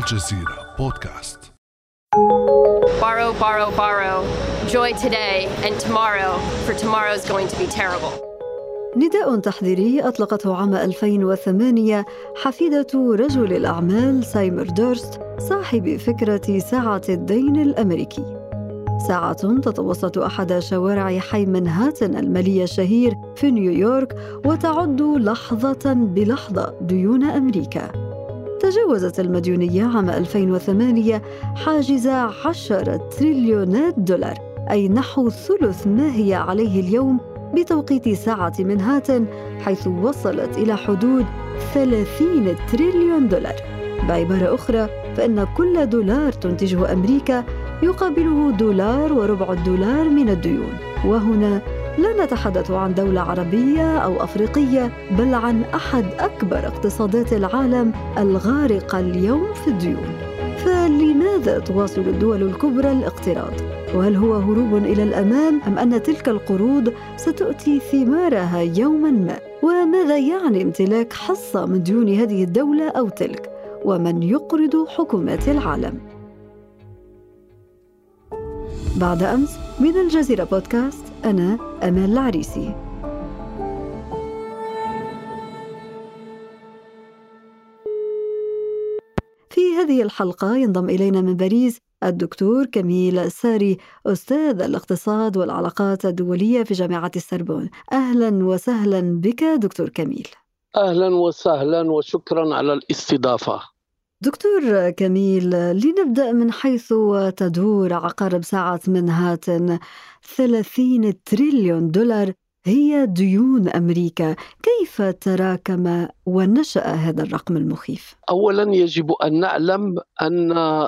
الجزيرة بودكاست Borrow, borrow, borrow. Joy today and tomorrow, for tomorrow is going to be terrible. نداء تحذيري أطلقته عام 2008 حفيدة رجل الأعمال سايمر دورست صاحب فكرة ساعة الدين الأمريكي ساعة تتوسط أحد شوارع حي منهاتن المالي الشهير في نيويورك وتعد لحظة بلحظة ديون أمريكا تجاوزت المديونية عام 2008 حاجز 10 تريليونات دولار أي نحو ثلث ما هي عليه اليوم بتوقيت ساعة منهاتن حيث وصلت إلى حدود 30 تريليون دولار. بعبارة أخرى فإن كل دولار تنتجه أمريكا يقابله دولار وربع الدولار من الديون. وهنا لا نتحدث عن دولة عربية أو أفريقية بل عن أحد أكبر اقتصادات العالم الغارقة اليوم في الديون فلماذا تواصل الدول الكبرى الاقتراض؟ وهل هو هروب إلى الأمام أم أن تلك القروض ستؤتي ثمارها يوما ما؟ وماذا يعني امتلاك حصة من ديون هذه الدولة أو تلك؟ ومن يقرض حكومات العالم؟ بعد أمس من الجزيرة بودكاست أنا أمال العريسي. في هذه الحلقة ينضم إلينا من باريس الدكتور كميل الساري أستاذ الاقتصاد والعلاقات الدولية في جامعة السربون. أهلا وسهلا بك دكتور كميل. أهلا وسهلا وشكرا على الاستضافة. دكتور كميل لنبدأ من حيث تدور عقارب ساعة منهاتن 30 تريليون دولار هي ديون أمريكا كيف تراكم ونشأ هذا الرقم المخيف؟ اولا يجب أن نعلم أن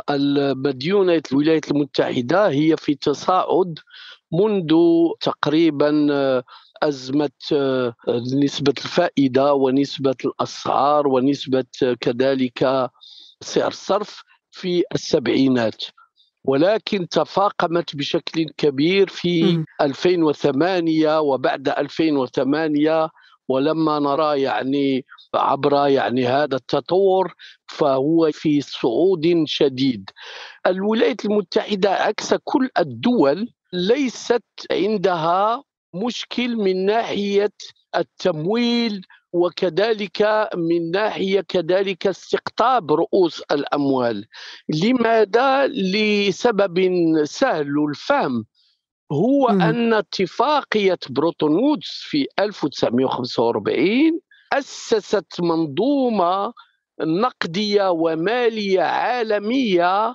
مديونه الولايات المتحدة هي في تصاعد منذ تقريبا أزمة نسبة الفائدة ونسبة الأسعار ونسبة كذلك سعر الصرف في السبعينات ولكن تفاقمت بشكل كبير في مم. 2008 وبعد 2008 ولما نرى يعني عبر يعني هذا التطور فهو في صعود شديد. الولايات المتحدة عكس كل الدول ليست عندها مشكل من ناحية التمويل وكذلك من ناحية كذلك استقطاب رؤوس الأموال. لماذا؟ لسبب سهل الفهم هو مم. أن اتفاقية بريتون وودز في 1945 أسست منظومة نقدية ومالية عالمية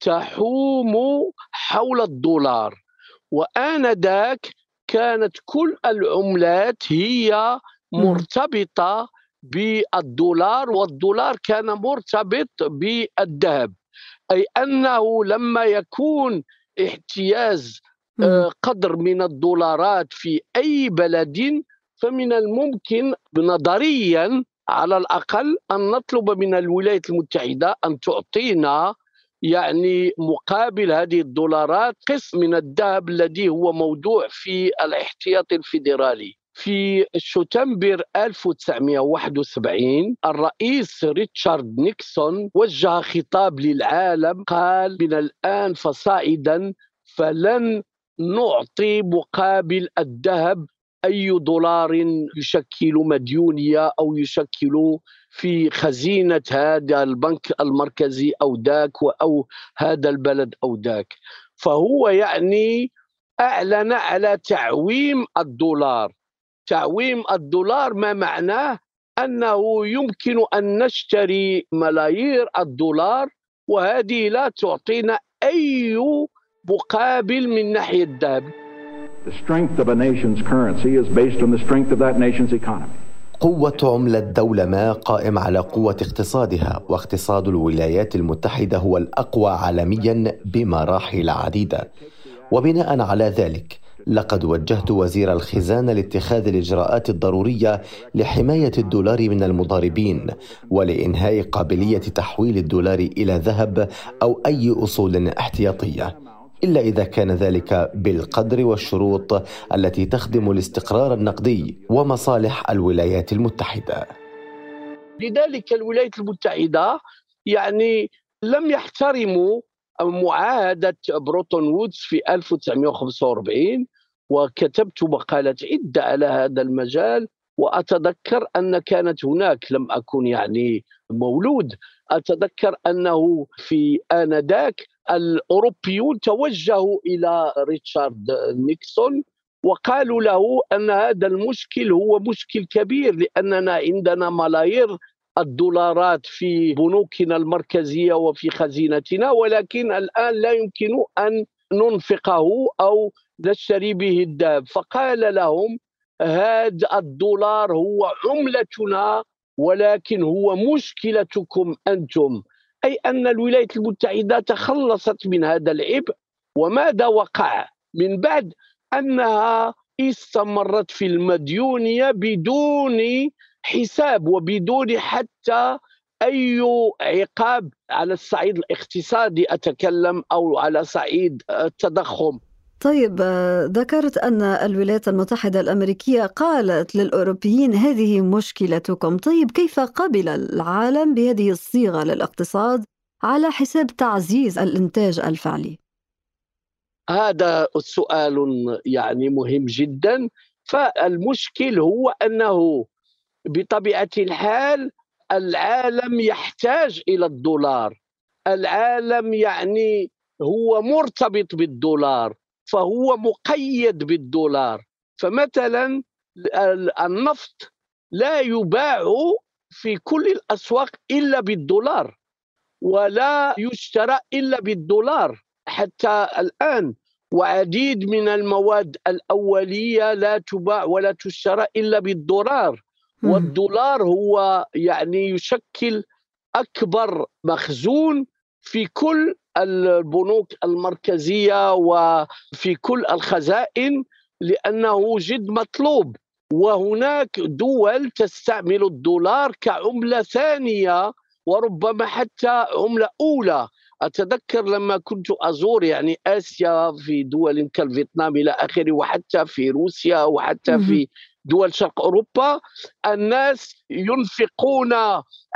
تحوم حول الدولار وآنذاك كانت كل العملات هي. مرتبطة بالدولار والدولار كان مرتبط بالذهب. أي أنه لما يكون احتياز. آه، قدر من الدولارات في أي بلد فمن الممكن نظريا على الأقل أن نطلب من الولايات المتحدة أن تعطينا يعني مقابل هذه الدولارات قسم من الذهب الذي هو موضوع في الاحتياطي الفيدرالي. في شتنبر 1971 الرئيس ريتشارد نيكسون وجه خطاب للعالم قال من الآن فصاعدا فلن نعطي مقابل الذهب أي دولار يشكل مديونية أو يشكل في خزينة هذا البنك المركزي أو ذاك أو هذا البلد أو ذاك فهو يعني أعلن على تعويم الدولار. تعويم الدولار ما معناه أنه يمكن أن نشتري ملايير الدولار وهذه لا تعطينا أي مقابل من ناحية الذهب The strength of a nation's currency is based on the strength of that nation's economy. قوة عملة دولة ما قائم على قوة اقتصادها واقتصاد الولايات المتحدة هو الأقوى عالميا بمراحل عديدة وبناء على ذلك لقد وجهت وزير الخزانة لاتخاذ الإجراءات الضرورية لحماية الدولار من المضاربين ولإنهاء قابلية تحويل الدولار إلى ذهب أو أي أصول احتياطية. إلا إذا كان ذلك بالقدر والشروط التي تخدم الاستقرار النقدي ومصالح الولايات المتحدة. لذلك الولايات المتحدة يعني لم يحترموا معاهدة بريتون وودز في 1945 وكتبت مقالات عدة على هذا المجال وأتذكر أن كانت هناك لم أكن يعني مولود أتذكر أنه في آنذاك الأوروبيون توجهوا إلى ريتشارد نيكسون وقالوا له أن هذا المشكل هو مشكل كبير لأننا عندنا ملايير الدولارات في بنوكنا المركزية وفي خزينتنا ولكن الآن لا يمكن أن ننفقه أو نشتري به الذهب فقال لهم هذا الدولار هو عملتنا ولكن هو مشكلتكم أنتم. أي أن الولايات المتحدة تخلصت من هذا العبء وماذا وقع؟ من بعد أنها استمرت في المديونية بدون حساب وبدون حتى أي عقاب على الصعيد الاقتصادي أتكلم أو على صعيد التضخم؟ طيب ذكرت أن الولايات المتحدة الأمريكية قالت للأوروبيين هذه مشكلتكم، طيب كيف قبل العالم بهذه الصيغة للاقتصاد على حساب تعزيز الإنتاج الفعلي؟ هذا سؤال يعني مهم جدا. فالمشكل هو أنه بطبيعة الحال العالم يحتاج إلى الدولار. العالم يعني هو مرتبط بالدولار فهو مقيد بالدولار. فمثلا النفط لا يباع في كل الأسواق إلا بالدولار ولا يشترى إلا بالدولار. حتى الآن وعديد من المواد الأولية لا تباع ولا تشترى إلا بالدولار. والدولار هو يعني يشكل أكبر مخزون في كل البنوك المركزية وفي كل الخزائن لأنه جد مطلوب. وهناك دول تستعمل الدولار كعملة ثانية وربما حتى عملة أولى. أتذكر لما كنت أزور يعني آسيا في دول كالفيتنام إلى آخره وحتى في روسيا وحتى في دول شرق أوروبا الناس ينفقون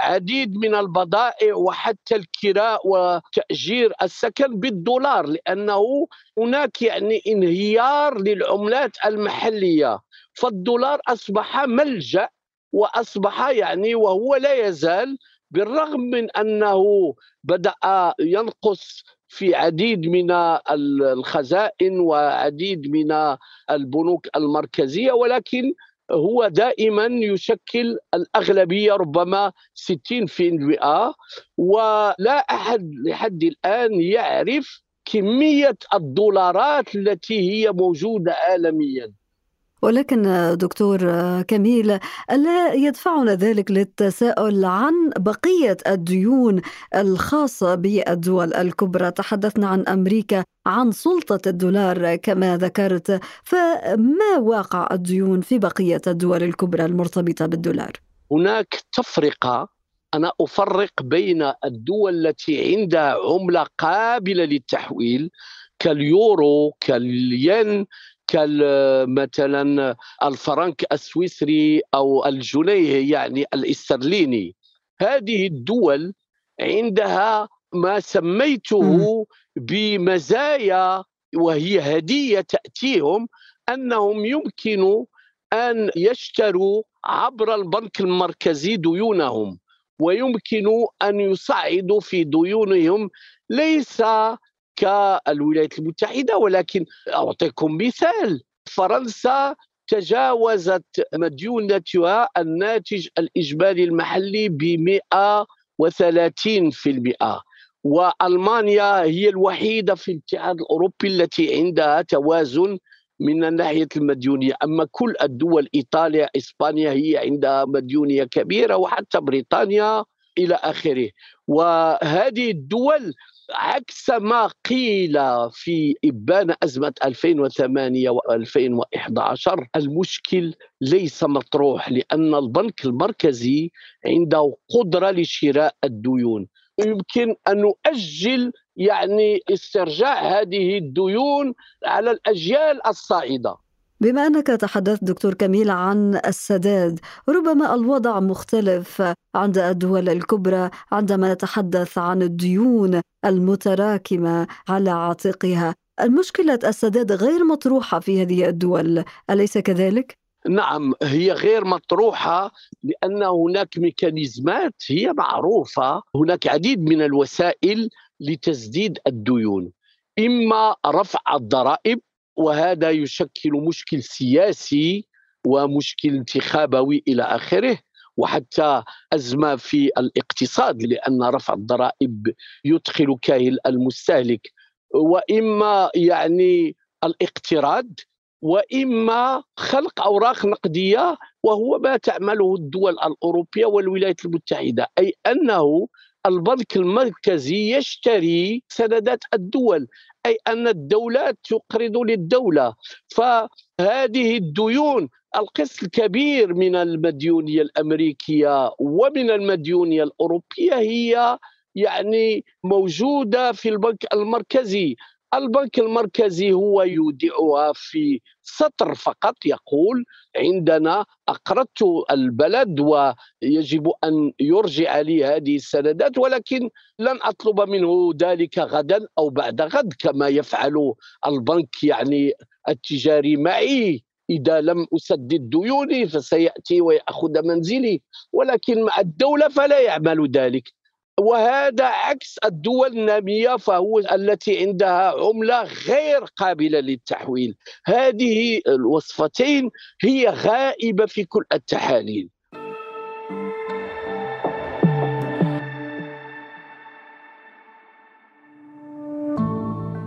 عديد من البضائع وحتى الكراء وتأجير السكن بالدولار لأنه هناك يعني انهيار للعملات المحلية. فالدولار أصبح ملجأ وأصبح يعني وهو لا يزال بالرغم من أنه بدأ ينقص في عديد من الخزائن وعديد من البنوك المركزية ولكن هو دائما يشكل الأغلبية ربما 60% ولا أحد لحد الآن يعرف كمية الدولارات التي هي موجودة عالميا. ولكن دكتور كميل ألا يدفعنا ذلك للتساؤل عن بقية الديون الخاصة بالدول الكبرى تحدثنا عن أمريكا عن سلطة الدولار كما ذكرت فما واقع الديون في بقية الدول الكبرى المرتبطة بالدولار؟ هناك تفرقة أنا أفرق بين الدول التي عندها عملة قابلة للتحويل كاليورو كالين كمثلا الفرنك السويسري أو الجنيه يعني الاسترليني. هذه الدول عندها ما سميته بمزايا وهي هدية تأتيهم أنهم يمكن أن يشتروا عبر البنك المركزي ديونهم ويمكن أن يصعدوا في ديونهم. ليس كالولايات المتحدة ولكن أعطيكم مثال. فرنسا تجاوزت مديونتها الناتج الإجمالي المحلي ب 130% وألمانيا هي الوحيدة في الاتحاد الأوروبي التي عندها توازن من ناحية المديونية. أما كل الدول إيطاليا إسبانيا هي عندها مديونية كبيرة وحتى بريطانيا إلى آخره. وهذه الدول عكس ما قيل في إبان أزمة 2008 و2011 المشكل ليس مطروح لأن البنك المركزي عنده قدرة لشراء الديون. يمكن أن نؤجل يعني استرجاع هذه الديون على الأجيال الصاعدة. بما أنك تحدثت دكتور كميل عن السداد ربما الوضع مختلف عند الدول الكبرى عندما نتحدث عن الديون المتراكمة على عاتقها المشكلة السداد غير مطروحة في هذه الدول أليس كذلك؟ نعم هي غير مطروحة لأن هناك ميكانيزمات هي معروفة هناك عديد من الوسائل لتسديد الديون إما رفع الضرائب وهذا يشكل مشكل سياسي ومشكل انتخابوي إلى آخره وحتى أزمة في الاقتصاد لأن رفع الضرائب يدخل كاهل المستهلك. وإما يعني الاقتراض وإما خلق أوراق نقدية وهو ما تعمله الدول الأوروبية والولايات المتحدة. أي أنه البنك المركزي يشتري سندات الدول أي أن الدولات تقرض للدولة. فهذه الديون القسط الكبير من المديونية الأمريكية ومن المديونية الأوروبية هي يعني موجودة في البنك المركزي. البنك المركزي هو يودعها في سطر فقط يقول عندنا أقرضت البلد ويجب أن يرجع لي هذه السندات ولكن لن أطلب منه ذلك غدا أو بعد غد كما يفعل البنك يعني التجاري معي. إذا لم أسدد ديوني فسيأتي ويأخذ منزلي ولكن مع الدولة فلا يعمل ذلك. وهذا عكس الدول النامية فهو التي عندها عملة غير قابلة للتحويل. هذه الوصفتين هي غائبة في كل التحاليل.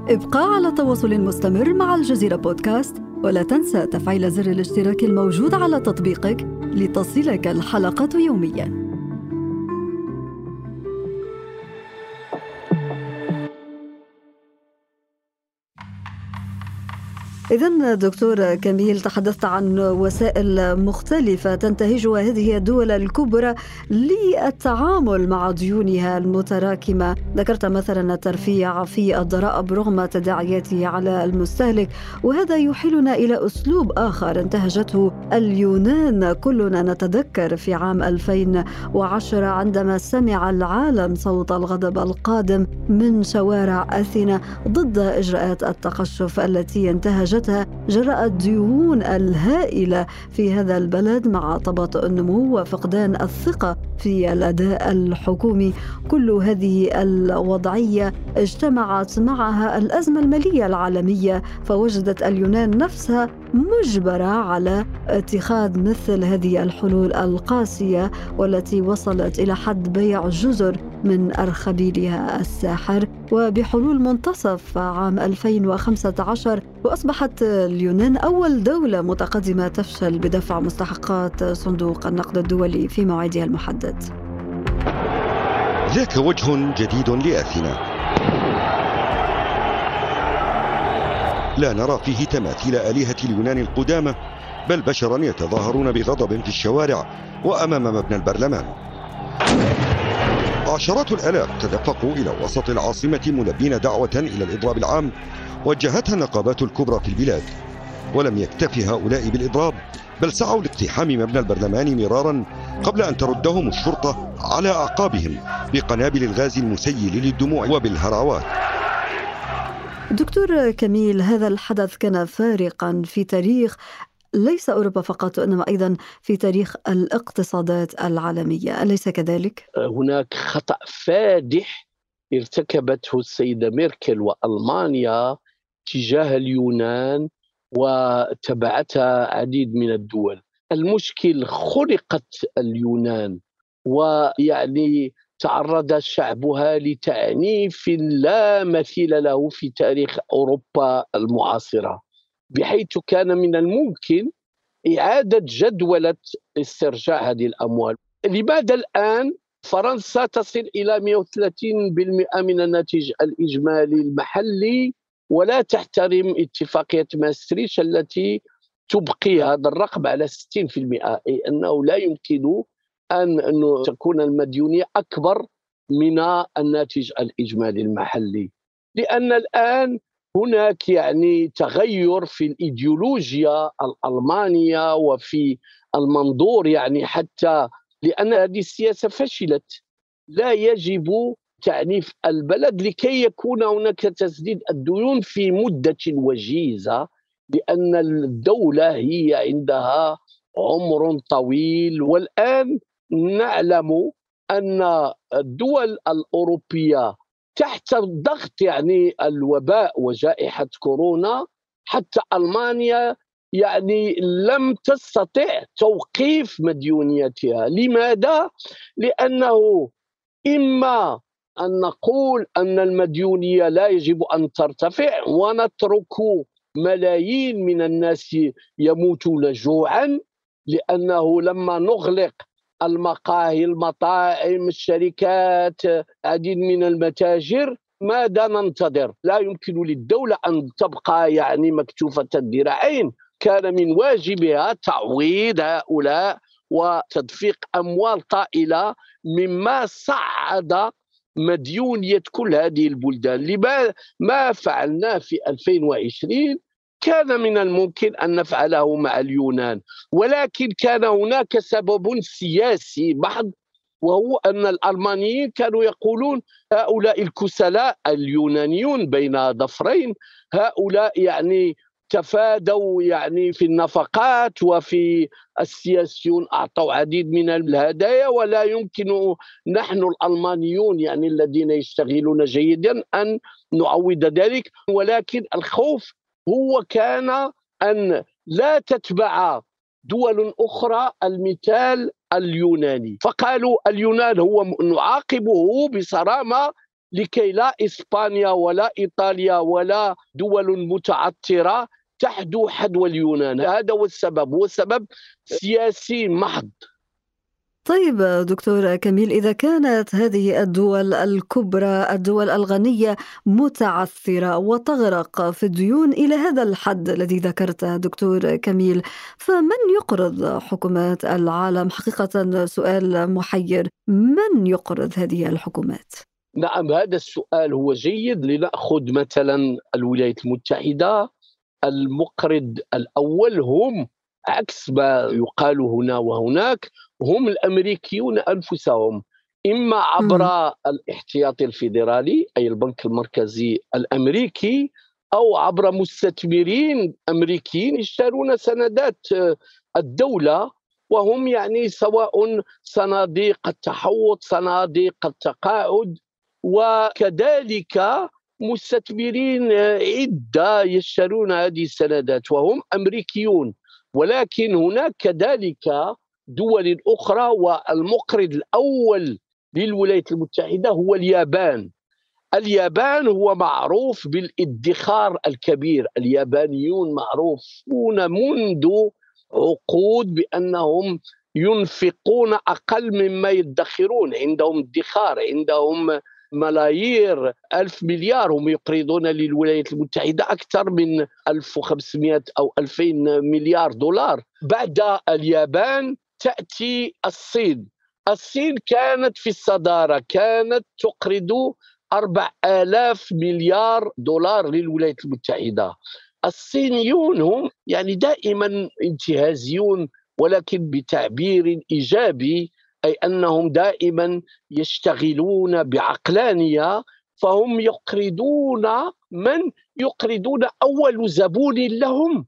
ابقى على تواصل مستمر مع الجزيرة بودكاست ولا تنسى تفعيل زر الاشتراك الموجود على تطبيقك لتصلك الحلقة يومياً. إذا دكتور كميل تحدثت عن وسائل مختلفة تنتهجها هذه الدول الكبرى للتعامل مع ديونها المتراكمة، ذكرت مثلا الترفيع في الضرائب رغم تداعياته على المستهلك، وهذا يحيلنا إلى أسلوب آخر انتهجته اليونان، كلنا نتذكر في عام 2010 عندما سمع العالم صوت الغضب القادم من شوارع أثينا ضد إجراءات التقشف التي انتهجت نتيجتها جراء الديون الهائلة في هذا البلد مع تباطؤ النمو وفقدان الثقة في الأداء الحكومي. كل هذه الوضعية اجتمعت معها الأزمة المالية العالمية فوجدت اليونان نفسها مجبرة على اتخاذ مثل هذه الحلول القاسية والتي وصلت إلى حد بيع جزر من أرخبيلها الساحر. وبحلول منتصف عام 2015 وأصبحت اليونان أول دولة متقدمة تفشل بدفع مستحقات صندوق النقد الدولي في موعدها المحدد. ذاك وجه جديد لأثينا. لا نرى فيه تماثيل آلهة اليونان القدامى بل بشرا يتظاهرون بغضب في الشوارع وأمام مبنى البرلمان. عشرات الآلاف تدفقوا إلى وسط العاصمة ملبين دعوة إلى الإضراب العام وجهتها النقابات الكبرى في البلاد. ولم يكتف هؤلاء بالإضراب بل سعوا لاقتحام مبنى البرلمان مرارا قبل أن تردهم الشرطة على أعقابهم بقنابل الغاز المسيل للدموع وبالهراوات دكتور كميل هذا الحدث كان فارقا في تاريخ ليس أوروبا فقط وإنما أيضا في تاريخ الاقتصادات العالمية أليس كذلك؟ هناك خطأ فادح ارتكبته السيدة ميركل وألمانيا تجاه اليونان وتبعتها عديد من الدول المشكل خلقت اليونان ويعني تعرض شعبها لتعنيف لا مثيل له في تاريخ أوروبا المعاصرة بحيث كان من الممكن إعادة جدولة استرجاع هذه الأموال. لماذا الآن فرنسا تصل إلى 130% من الناتج الإجمالي المحلي ولا تحترم اتفاقية ماستريتش التي تبقي هذا الرقم على 60% أي أنه لا يمكن أن أن تكون المديونية أكبر من الناتج الإجمالي المحلي. لأن الآن هناك يعني تغير في الإيديولوجيا الألمانية وفي المنظور يعني حتى لأن هذه السياسة فشلت. لا يجب تعنيف البلد لكي يكون هناك تسديد الديون في مدة وجيزة لأن الدولة هي عندها عمر طويل. والآن نعلم أن الدول الأوروبية تحت ضغط يعني الوباء وجائحة كورونا حتى ألمانيا يعني لم تستطع توقيف مديونيتها. لماذا؟ لأنه إما أن نقول أن المديونية لا يجب أن ترتفع ونترك ملايين من الناس يموتون جوعا لأنه لما نغلق المقاهي المطاعم الشركات عديد من المتاجر. ماذا ننتظر؟ لا يمكن للدولة أن تبقى يعني مكتوفة الذراعين. كان من واجبها تعويض هؤلاء وتدفيق أموال طائلة مما صعد مديونية كل هذه البلدان. لما ما فعلناه في 2020 كان من الممكن أن نفعله مع اليونان ولكن كان هناك سبب سياسي محض وهو أن الألمانيين كانوا يقولون هؤلاء الكسلاء اليونانيون بين ظفرين هؤلاء يعني تفادوا يعني في النفقات وفي السياسيون أعطوا عديد من الهدايا ولا يمكن نحن الألمانيون يعني الذين يشتغلون جيدا أن نعوض ذلك ولكن الخوف هو كان أن لا تتبع دول أخرى المثال اليوناني. فقالوا اليونان هو نعاقبه بصرامة لكي لا إسبانيا ولا إيطاليا ولا دول متعثره تحدو حدو اليونان. هذا هو السبب. هو سبب سياسي محض. طيب دكتور كميل إذا كانت هذه الدول الكبرى الدول الغنية متعثرة وتغرق في الديون إلى هذا الحد الذي ذكرته دكتور كميل فمن يقرض حكومات العالم حقيقة سؤال محير من يقرض هذه الحكومات؟ نعم هذا السؤال هو جيد لنأخذ مثلا الولايات المتحدة المقرض الأول هم عكس ما يقال هنا وهناك هم الأمريكيون أنفسهم إما عبر. الاحتياطي الفيدرالي أي البنك المركزي الأمريكي أو عبر مستثمرين أمريكيين يشترون سندات آه، الدولة وهم يعني سواء صناديق التحوط صناديق التقاعد وكذلك مستثمرين عدة يشترون هذه السندات وهم أمريكيون ولكن هناك كذلك دول أخرى والمقرض الأول للولايات المتحدة هو اليابان. اليابان هو معروف بالادخار الكبير. اليابانيون معروفون منذ عقود بأنهم ينفقون أقل مما يدخرون. عندهم ادخار عندهم ملايير ألف مليار. هم يقرضون للولايات المتحدة أكثر من 1500 أو 2000 مليار دولار. بعد اليابان تأتي الصين. الصين كانت في الصدارة كانت تقرض أربع آلاف مليار دولار للولايات المتحدة. الصينيون هم يعني دائما انتهازيون ولكن بتعبير إيجابي أي أنهم دائما يشتغلون بعقلانية فهم يقرضون من؟ يقرضون أول زبون لهم.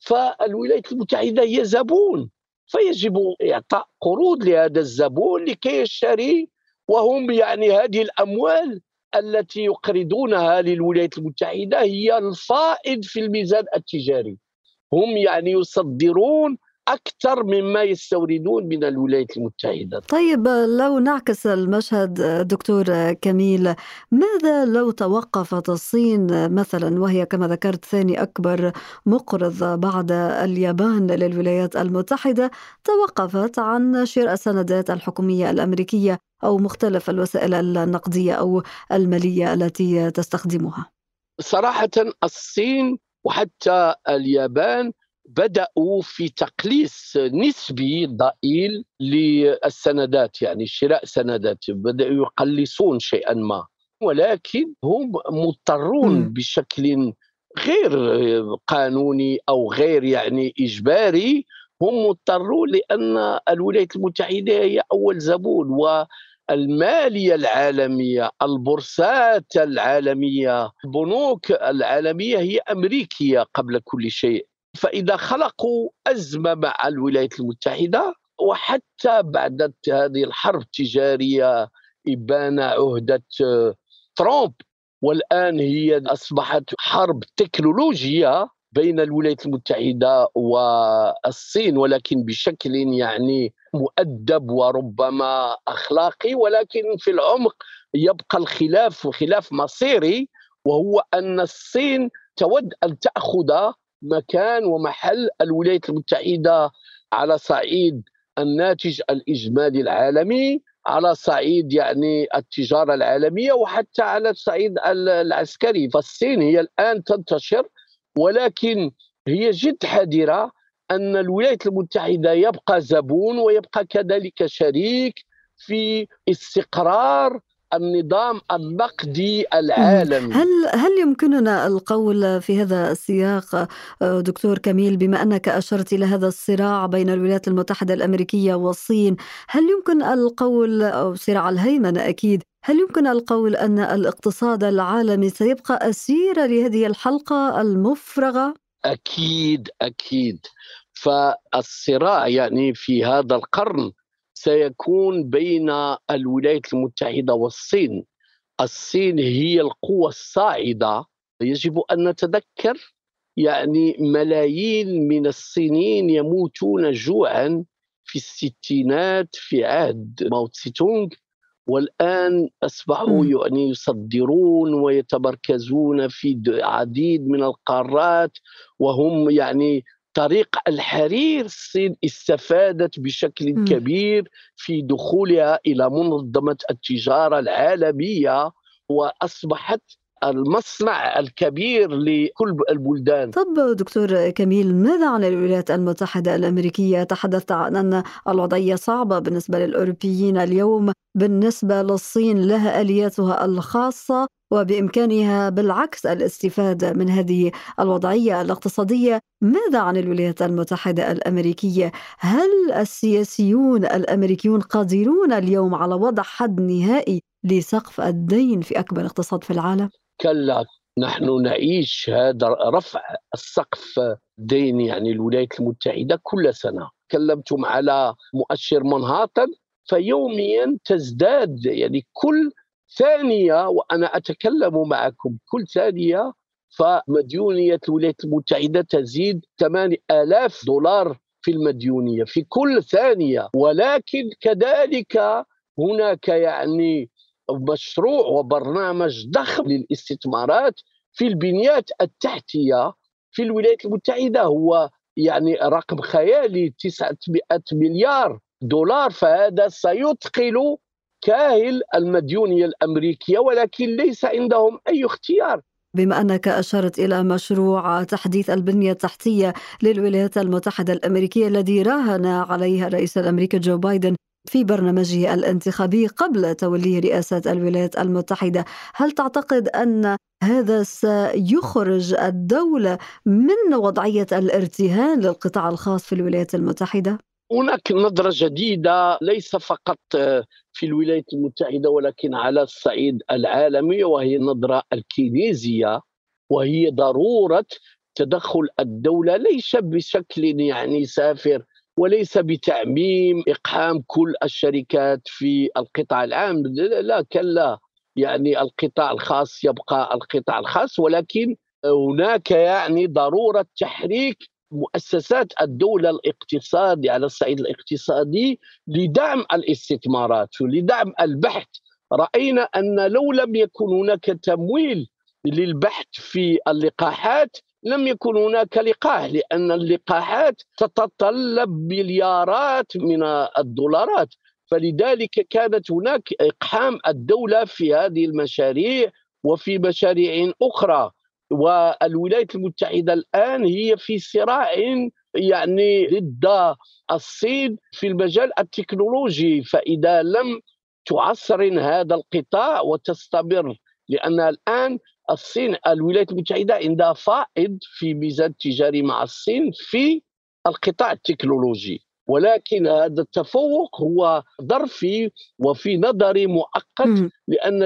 فالولايات المتحدة هي زبون فيجب إعطاء قروض لهذا الزبون لكي يشتري وهم يعني هذه الأموال التي يقرضونها للولايات المتحدة هي الفائض في الميزان التجاري. هم يعني يصدرون أكثر مما يستوردون من الولايات المتحدة. طيب لو نعكس المشهد دكتور كميل ماذا لو توقفت الصين مثلا وهي كما ذكرت ثاني أكبر مقرض بعد اليابان للولايات المتحدة توقفت عن شراء السندات الحكومية الأمريكية أو مختلف الوسائل النقدية أو المالية التي تستخدمها؟ صراحة الصين وحتى اليابان بدأوا في تقليص نسبي ضئيل للسندات يعني شراء سندات بدأوا يقلصون شيئا ما. ولكن هم مضطرون. بشكل غير قانوني أو غير يعني إجباري. هم مضطرون لأن الولايات المتحدة هي أول زبون والمالية العالمية البورصات العالمية البنوك العالمية هي أمريكية قبل كل شيء. فإذا خلقوا أزمة مع الولايات المتحدة وحتى بعد هذه الحرب التجارية ابان عهدة ترامب. والآن هي أصبحت حرب تكنولوجية بين الولايات المتحدة والصين ولكن بشكل يعني مؤدب وربما أخلاقي. ولكن في العمق يبقى الخلاف خلاف مصيري وهو أن الصين تود أن تأخذ مكان ومحل الولايات المتحدة على صعيد الناتج الإجمالي العالمي على صعيد يعني التجارة العالمية وحتى على الصعيد العسكري. فالصين هي الآن تنتشر ولكن هي جد حذرة أن الولايات المتحدة يبقى زبون ويبقى كذلك شريك في استقرار النظام النقدي العالمي. هل هل يمكننا القول في هذا السياق آه، دكتور كميل بما أنك أشرت إلى هذا الصراع بين الولايات المتحدة الأمريكية والصين هل يمكن القول أو صراع الهيمنة أكيد هل يمكن القول أن الاقتصاد العالمي سيبقى أسير لهذه الحلقة المفرغة؟ أكيد أكيد. فالصراع يعني في هذا القرن سيكون بين الولايات المتحدة والصين. الصين هي القوة الصاعدة. يجب أن نتذكر يعني ملايين من الصينيين يموتون جوعا في الستينات في عهد ماو تسي تونغ والآن أصبحوا يعني يصدرون ويتمركزون في عديد من القارات. وهم يعني طريق الحرير الصين استفادت بشكل م. كبير في دخولها إلى منظمة التجارة العالمية وأصبحت المصنع الكبير لكل البلدان. طب دكتور كميل ماذا عن الولايات المتحدة الأمريكية؟ تحدثت عن أن الوضعية صعبة بالنسبة للأوروبيين اليوم بالنسبة للصين لها آلياتها الخاصة. وبإمكانها بالعكس الاستفادة من هذه الوضعية الاقتصادية ماذا عن الولايات المتحدة الأمريكية؟ هل السياسيون الأمريكيون قادرون اليوم على وضع حد نهائي لسقف الدين في أكبر اقتصاد في العالم؟ كلا نحن نعيش هذا رفع السقف دين يعني الولايات المتحدة كل سنة تكلمتم على مؤشر منهاتن فيوميا تزداد يعني كل ثانية وأنا أتكلم معكم كل ثانية فمديونية الولايات المتحدة تزيد 8000 دولار في المديونية في كل ثانية. ولكن كذلك هناك يعني مشروع وبرنامج ضخم للاستثمارات في البنيات التحتية في الولايات المتحدة. هو يعني رقم خيالي 900 مليار دولار فهذا سيثقل كاهل المديونية الأمريكية ولكن ليس عندهم أي اختيار بما أنك أشرت إلى مشروع تحديث البنية التحتية للولايات المتحدة الأمريكية الذي راهن عليه الرئيس الأمريكي جو بايدن في برنامجه الانتخابي قبل توليه رئاسة الولايات المتحدة، هل تعتقد أن هذا سيخرج الدولة من وضعية الارتهان للقطاع الخاص في الولايات المتحدة؟ هناك نظرة جديدة ليس فقط في الولايات المتحدة ولكن على الصعيد العالمي وهي النظرة الكينيزية وهي ضرورة تدخل الدولة ليس بشكل يعني سافر وليس بتعميم إقحام كل الشركات في القطاع العام لا كلا يعني القطاع الخاص يبقى القطاع الخاص ولكن هناك يعني ضرورة تحريك مؤسسات الدولة الاقتصادي على الصعيد الاقتصادي لدعم الاستثمارات ولدعم البحث. رأينا أن لو لم يكن هناك تمويل للبحث في اللقاحات لم يكن هناك لقاح لأن اللقاحات تتطلب مليارات من الدولارات. فلذلك كانت هناك إقحام الدولة في هذه المشاريع وفي مشاريع أخرى. والولايات المتحدة الآن هي في صراع يعني ضد الصين في المجال التكنولوجي فإذا لم تعصرن هذا القطاع وتستمر لأن الآن الصين الولايات المتحدة عندها فائض في ميزان تجاري مع الصين في القطاع التكنولوجي. ولكن هذا التفوق هو ظرفي وفي نظري مؤقت لأن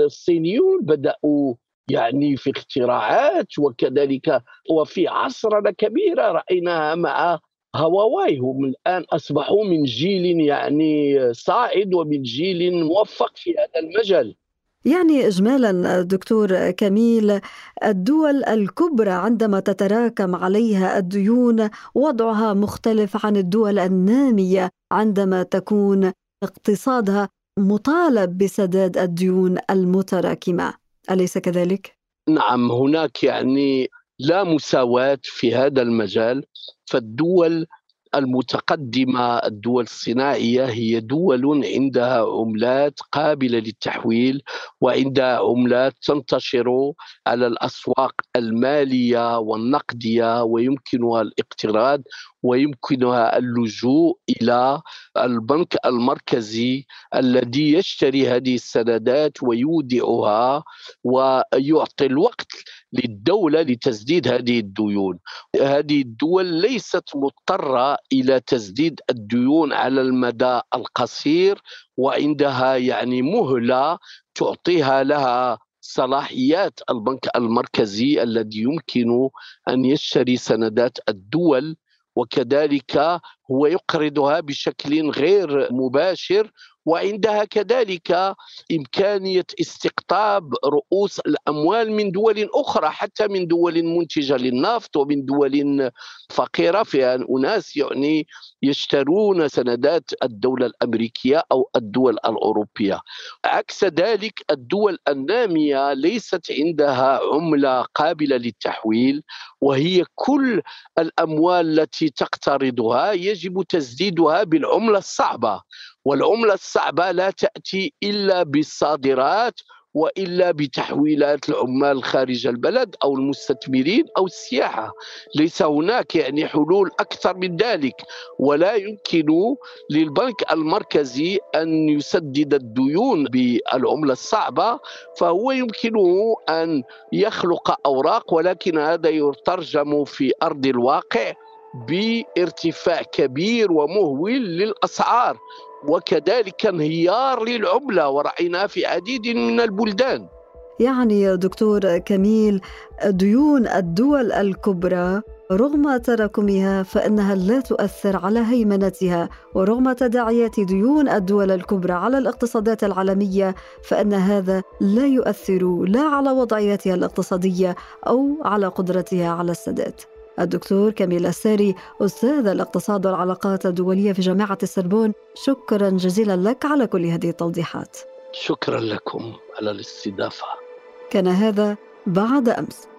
الصينيون بدأوا يعني في اختراعات وكذلك وفي عصرنه كبيرة رايناها مع هواواي. هم الآن أصبحوا من جيل يعني صاعد ومن جيل موفق في هذا المجال. يعني اجمالا دكتور كميل الدول الكبرى عندما تتراكم عليها الديون وضعها مختلف عن الدول النامية عندما تكون اقتصادها مطالب بسداد الديون المتراكمة. أليس كذلك؟ نعم هناك يعني لا مساواة في هذا المجال فالدول المتقدمة الدول الصناعية هي دول عندها عملات قابلة للتحويل وعندها عملات تنتشر على الأسواق المالية والنقدية ويمكنها الاقتراض ويمكنها اللجوء إلى البنك المركزي الذي يشتري هذه السندات ويودعها ويعطي الوقت للدولة لتسديد هذه الديون. هذه الدول ليست مضطرة إلى تسديد الديون على المدى القصير وعندها يعني مهلة تعطيها لها صلاحيات البنك المركزي الذي يمكن أن يشتري سندات الدول وكذلك هو يقرضها بشكل غير مباشر وعندها كذلك إمكانية استقطاب رؤوس الأموال من دول أخرى حتى من دول منتجة للنفط ومن دول فقيرة. فيها أناس يعني يشترون سندات الدولة الأمريكية أو الدول الأوروبية. عكس ذلك الدول النامية ليست عندها عملة قابلة للتحويل وهي كل الأموال التي تقترضها يجب تسديدها بالعملة الصعبة والعملة الصعبة لا تأتي إلا بالصادرات وإلا بتحويلات العمال خارج البلد أو المستثمرين أو السياحة. ليس هناك يعني حلول أكثر من ذلك ولا يمكن للبنك المركزي أن يسدد الديون بالعملة الصعبة فهو يمكنه أن يخلق أوراق ولكن هذا يترجم في أرض الواقع. بارتفاع كبير ومهول للأسعار وكذلك انهيار للعملة ورأيناه في عديد من البلدان. يعني دكتور كميل ديون الدول الكبرى رغم تراكمها فإنها لا تؤثر على هيمنتها ورغم تداعيات ديون الدول الكبرى على الاقتصادات العالمية فإن هذا لا يؤثر لا على وضعيتها الاقتصادية أو على قدرتها على السداد. الدكتور كميل الساري أستاذ الاقتصاد والعلاقات الدولية في جامعة السربون شكرا جزيلا لك على كل هذه التوضيحات. شكرا لكم على الاستضافة. كان هذا بعد أمس.